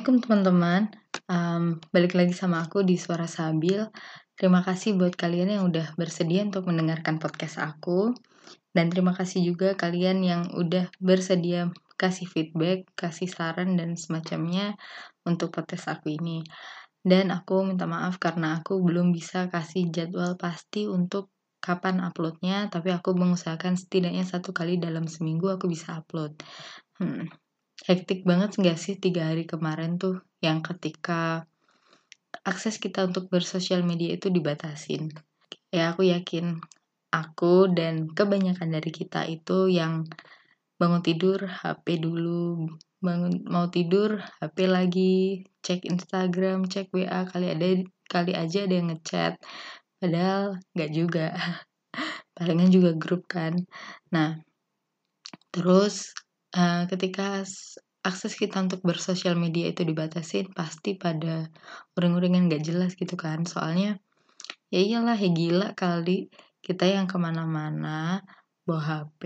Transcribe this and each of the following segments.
Assalamualaikum teman-teman, um, balik lagi sama aku di Suara Sabil. Terima kasih buat kalian yang udah bersedia untuk mendengarkan podcast aku. Dan terima kasih juga kalian yang udah bersedia kasih feedback, kasih saran dan semacamnya untuk podcast aku ini. Dan aku minta maaf karena aku belum bisa kasih jadwal pasti untuk kapan uploadnya, tapi aku mengusahakan setidaknya satu kali dalam seminggu aku bisa upload. Hmm, hektik banget nggak sih tiga hari kemarin tuh yang ketika akses kita untuk bersosial media itu dibatasin. Ya aku yakin aku dan kebanyakan dari kita itu yang bangun tidur HP dulu, bangun mau tidur HP lagi, cek Instagram, cek WA kali ada kali aja ada yang ngechat. Padahal nggak juga. Palingan juga grup kan. Nah, terus uh, ketika akses kita untuk bersosial media itu dibatasin pasti pada uring-uringan gak jelas gitu kan. Soalnya ya iyalah ya gila kali. Kita yang ke mana-mana bawa HP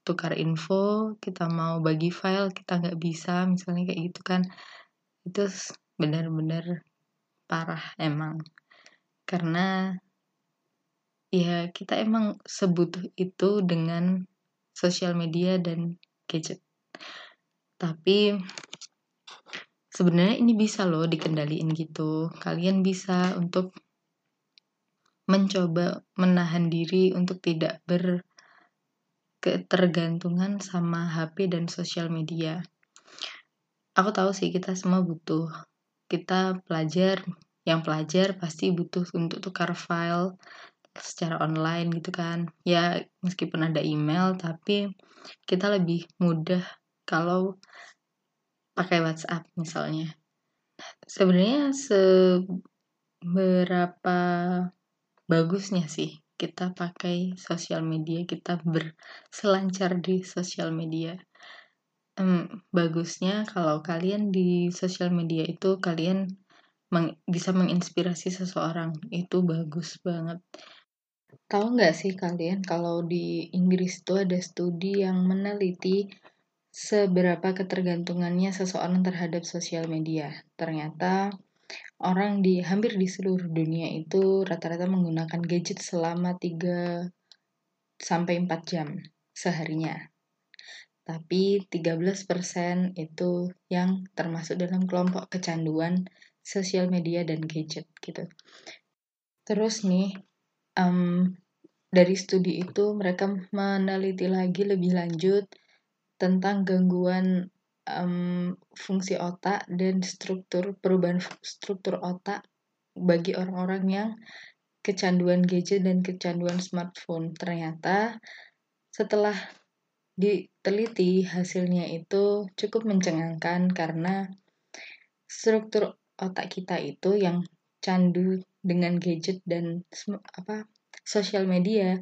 tukar info kita mau bagi file kita nggak bisa misalnya kayak gitu kan. Itu benar-benar parah emang. Karena ya kita emang sebutuh itu dengan sosial media dan gadget. Tapi sebenarnya ini bisa loh dikendaliin gitu. Kalian bisa untuk mencoba menahan diri untuk tidak berketergantungan sama HP dan sosial media. Aku tahu sih kita semua butuh. Kita pelajar, yang pelajar pasti butuh untuk tukar file secara online gitu kan. Ya meskipun ada email tapi kita lebih mudah kalau pakai WhatsApp misalnya. Sebenarnya seberapa bagusnya sih kita pakai sosial media kita berselancar di sosial media? Um, bagusnya kalau kalian di sosial media itu kalian meng, bisa menginspirasi seseorang itu bagus banget Tahu nggak sih kalian kalau di Inggris itu ada studi yang meneliti seberapa ketergantungannya seseorang terhadap sosial media. Ternyata orang di hampir di seluruh dunia itu rata-rata menggunakan gadget selama 3 sampai 4 jam seharinya. Tapi 13% itu yang termasuk dalam kelompok kecanduan sosial media dan gadget gitu. Terus nih, um, dari studi itu mereka meneliti lagi lebih lanjut tentang gangguan um, fungsi otak dan struktur perubahan struktur otak bagi orang-orang yang kecanduan gadget dan kecanduan smartphone. Ternyata setelah diteliti hasilnya itu cukup mencengangkan karena struktur otak kita itu yang candu dengan gadget dan apa sosial media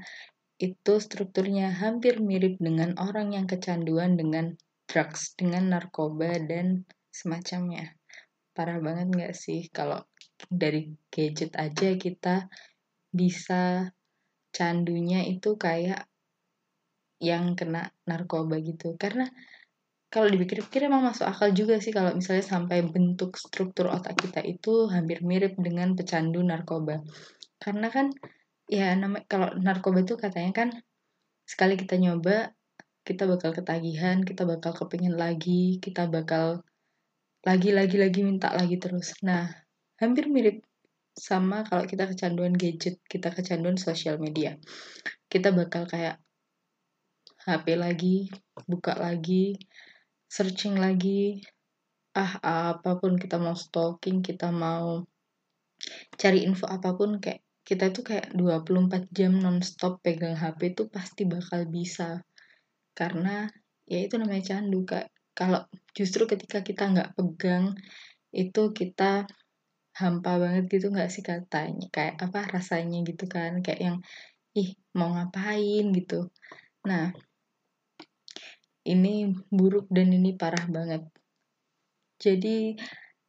itu strukturnya hampir mirip dengan orang yang kecanduan dengan drugs, dengan narkoba dan semacamnya. Parah banget nggak sih kalau dari gadget aja kita bisa candunya itu kayak yang kena narkoba gitu. Karena kalau dipikir-pikir emang masuk akal juga sih kalau misalnya sampai bentuk struktur otak kita itu hampir mirip dengan pecandu narkoba. Karena kan ya nama kalau narkoba itu katanya kan sekali kita nyoba kita bakal ketagihan, kita bakal kepingin lagi, kita bakal lagi-lagi lagi minta lagi terus. Nah, hampir mirip sama kalau kita kecanduan gadget, kita kecanduan sosial media. Kita bakal kayak HP lagi, buka lagi, searching lagi, ah apa pun kita mau stalking, kita mau cari info apa pun kayak kita tuh kayak 24 jam nonstop pegang HP tuh pasti bakal bisa. Karena ya itu namanya candu kak. Kalau justru ketika kita nggak pegang itu kita hampa banget gitu nggak sih katanya kayak apa rasanya gitu kan? Kayak yang ih mau ngapain? gitu. Nah ini buruk dan ini parah banget jadi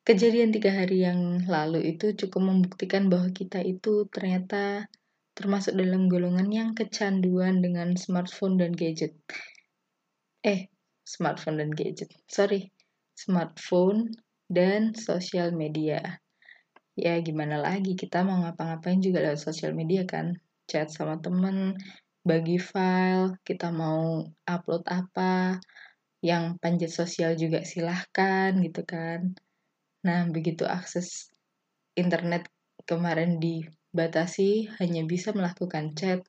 Kejadian tiga hari yang lalu itu cukup membuktikan bahwa kita itu ternyata termasuk dalam golongan yang kecanduan dengan smartphone dan gadget. Eh, smartphone dan gadget. Sorry, smartphone dan sosial media. Ya gimana lagi, kita mau ngapa-ngapain juga lewat sosial media kan. Chat sama temen, bagi file, kita mau upload apa, yang panjat sosial juga silahkan gitu kan. Nah, begitu akses internet kemarin dibatasi, hanya bisa melakukan chat,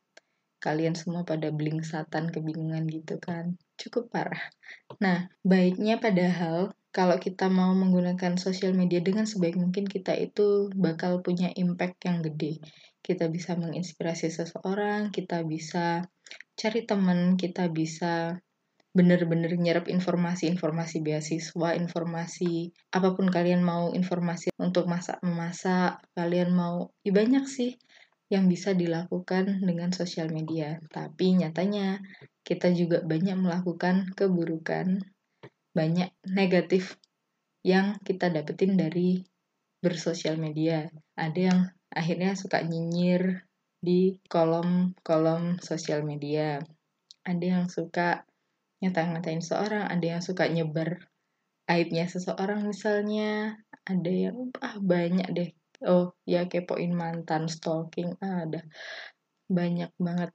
kalian semua pada blingsatan, kebingungan gitu kan. Cukup parah. Nah, baiknya padahal kalau kita mau menggunakan sosial media dengan sebaik mungkin kita itu bakal punya impact yang gede kita bisa menginspirasi seseorang, kita bisa cari teman, kita bisa benar-benar nyerap informasi-informasi beasiswa, informasi apa pun kalian mau informasi untuk masak memasak, kalian mau ya banyak sih yang bisa dilakukan dengan sosial media. Tapi nyatanya kita juga banyak melakukan keburukan, banyak negatif yang kita dapetin dari bersosial media. Ada yang akhirnya suka nyinyir di kolom-kolom sosial media. Ada yang suka nyata-ngatain seorang, ada yang suka nyebar aibnya seseorang misalnya, ada yang ah banyak deh. Oh, ya kepoin mantan, stalking, ah, ada banyak banget.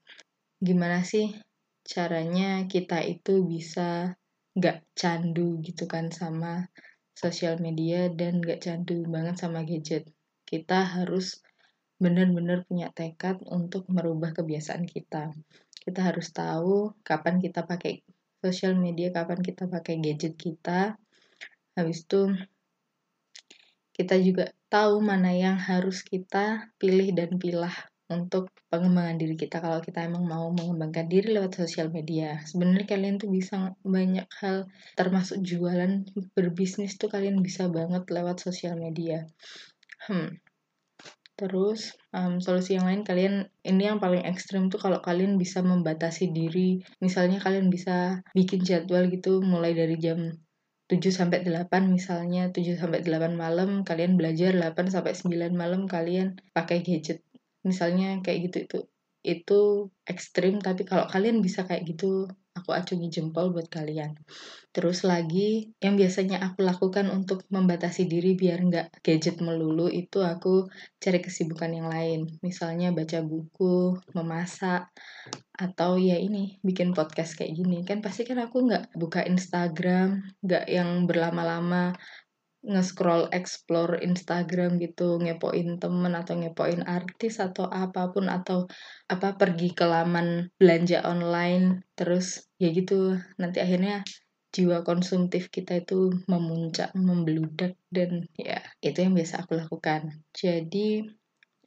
Gimana sih caranya kita itu bisa gak candu gitu kan sama sosial media dan gak candu banget sama gadget kita harus benar-benar punya tekad untuk merubah kebiasaan kita. Kita harus tahu kapan kita pakai sosial media, kapan kita pakai gadget kita. Habis itu kita juga tahu mana yang harus kita pilih dan pilah untuk pengembangan diri kita kalau kita emang mau mengembangkan diri lewat sosial media. Sebenarnya kalian tuh bisa banyak hal termasuk jualan berbisnis tuh kalian bisa banget lewat sosial media. Hmm. Terus um, solusi yang lain kalian ini yang paling ekstrim tuh kalau kalian bisa membatasi diri. Misalnya kalian bisa bikin jadwal gitu mulai dari jam 7 sampai 8 misalnya 7 sampai 8 malam kalian belajar 8 sampai 9 malam kalian pakai gadget. Misalnya kayak gitu itu itu ekstrim tapi kalau kalian bisa kayak gitu aku acungi jempol buat kalian. Terus lagi yang biasanya aku lakukan untuk membatasi diri biar nggak gadget melulu itu aku cari kesibukan yang lain. Misalnya baca buku, memasak, atau ya ini bikin podcast kayak gini. Kan pasti kan aku nggak buka Instagram, nggak yang berlama-lama nge-scroll explore Instagram gitu, ngepoin temen atau ngepoin artis atau apa pun atau apa pergi ke laman belanja online terus ya gitu nanti akhirnya jiwa konsumtif kita itu memuncak, membeludak dan ya itu yang biasa aku lakukan. Jadi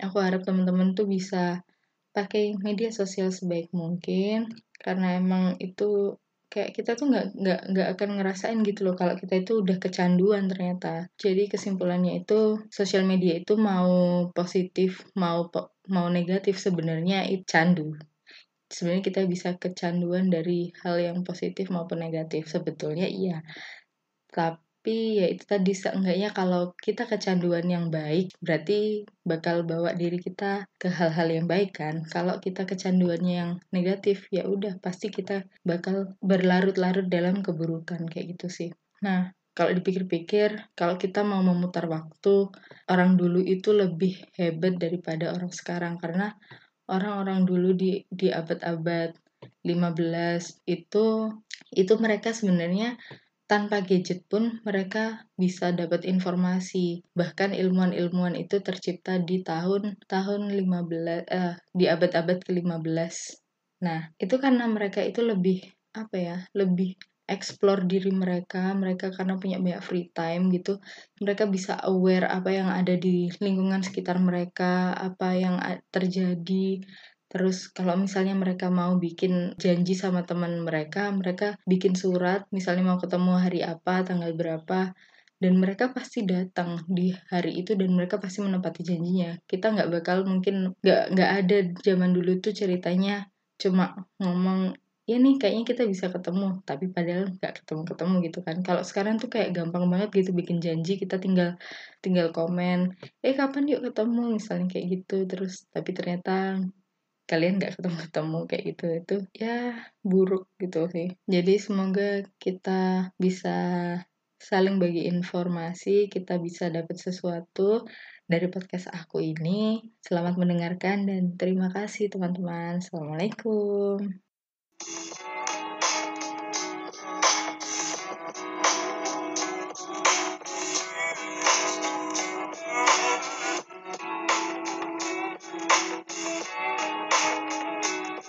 aku harap teman-teman tuh bisa pakai media sosial sebaik mungkin karena emang itu kayak kita tuh nggak nggak nggak akan ngerasain gitu loh kalau kita itu udah kecanduan ternyata. Jadi kesimpulannya itu sosial media itu mau positif mau mau negatif sebenarnya itu candu. Sebenarnya kita bisa kecanduan dari hal yang positif maupun negatif. Sebetulnya iya. Tapi tapi ya itu tadi seenggaknya kalau kita kecanduan yang baik berarti bakal bawa diri kita ke hal-hal yang baik kan? Kalau kita kecanduannya yang negatif ya udah pasti kita bakal berlarut-larut dalam keburukan kayak gitu sih. Nah kalau dipikir-pikir, kalau kita mau memutar waktu, orang dulu itu lebih hebat daripada orang sekarang. Karena orang-orang dulu di di abad-abad 15 itu itu mereka sebenarnya tanpa gadget pun mereka bisa dapat informasi. Bahkan ilmuwan-ilmuwan itu tercipta di tahun tahun 15 eh, di abad-abad ke-15. Nah, itu karena mereka itu lebih apa ya? Lebih explore diri mereka, mereka karena punya banyak free time gitu, mereka bisa aware apa yang ada di lingkungan sekitar mereka, apa yang terjadi, Terus kalau misalnya mereka mau bikin janji sama teman mereka, mereka bikin surat, misalnya mau ketemu hari apa, tanggal berapa, dan mereka pasti datang di hari itu dan mereka pasti menepati janjinya. Kita nggak bakal mungkin nggak nggak ada zaman dulu tuh ceritanya cuma ngomong ya nih kayaknya kita bisa ketemu tapi padahal nggak ketemu ketemu gitu kan. Kalau sekarang tuh kayak gampang banget gitu bikin janji kita tinggal tinggal komen eh kapan yuk ketemu? misalnya kayak gitu terus. Tapi ternyata kalian nggak ketemu-ketemu kayak gitu itu ya buruk gitu sih jadi semoga kita bisa saling bagi informasi, kita bisa dapat sesuatu dari podcast aku ini. Selamat mendengarkan dan terima kasih teman-teman. Assalamualaikum.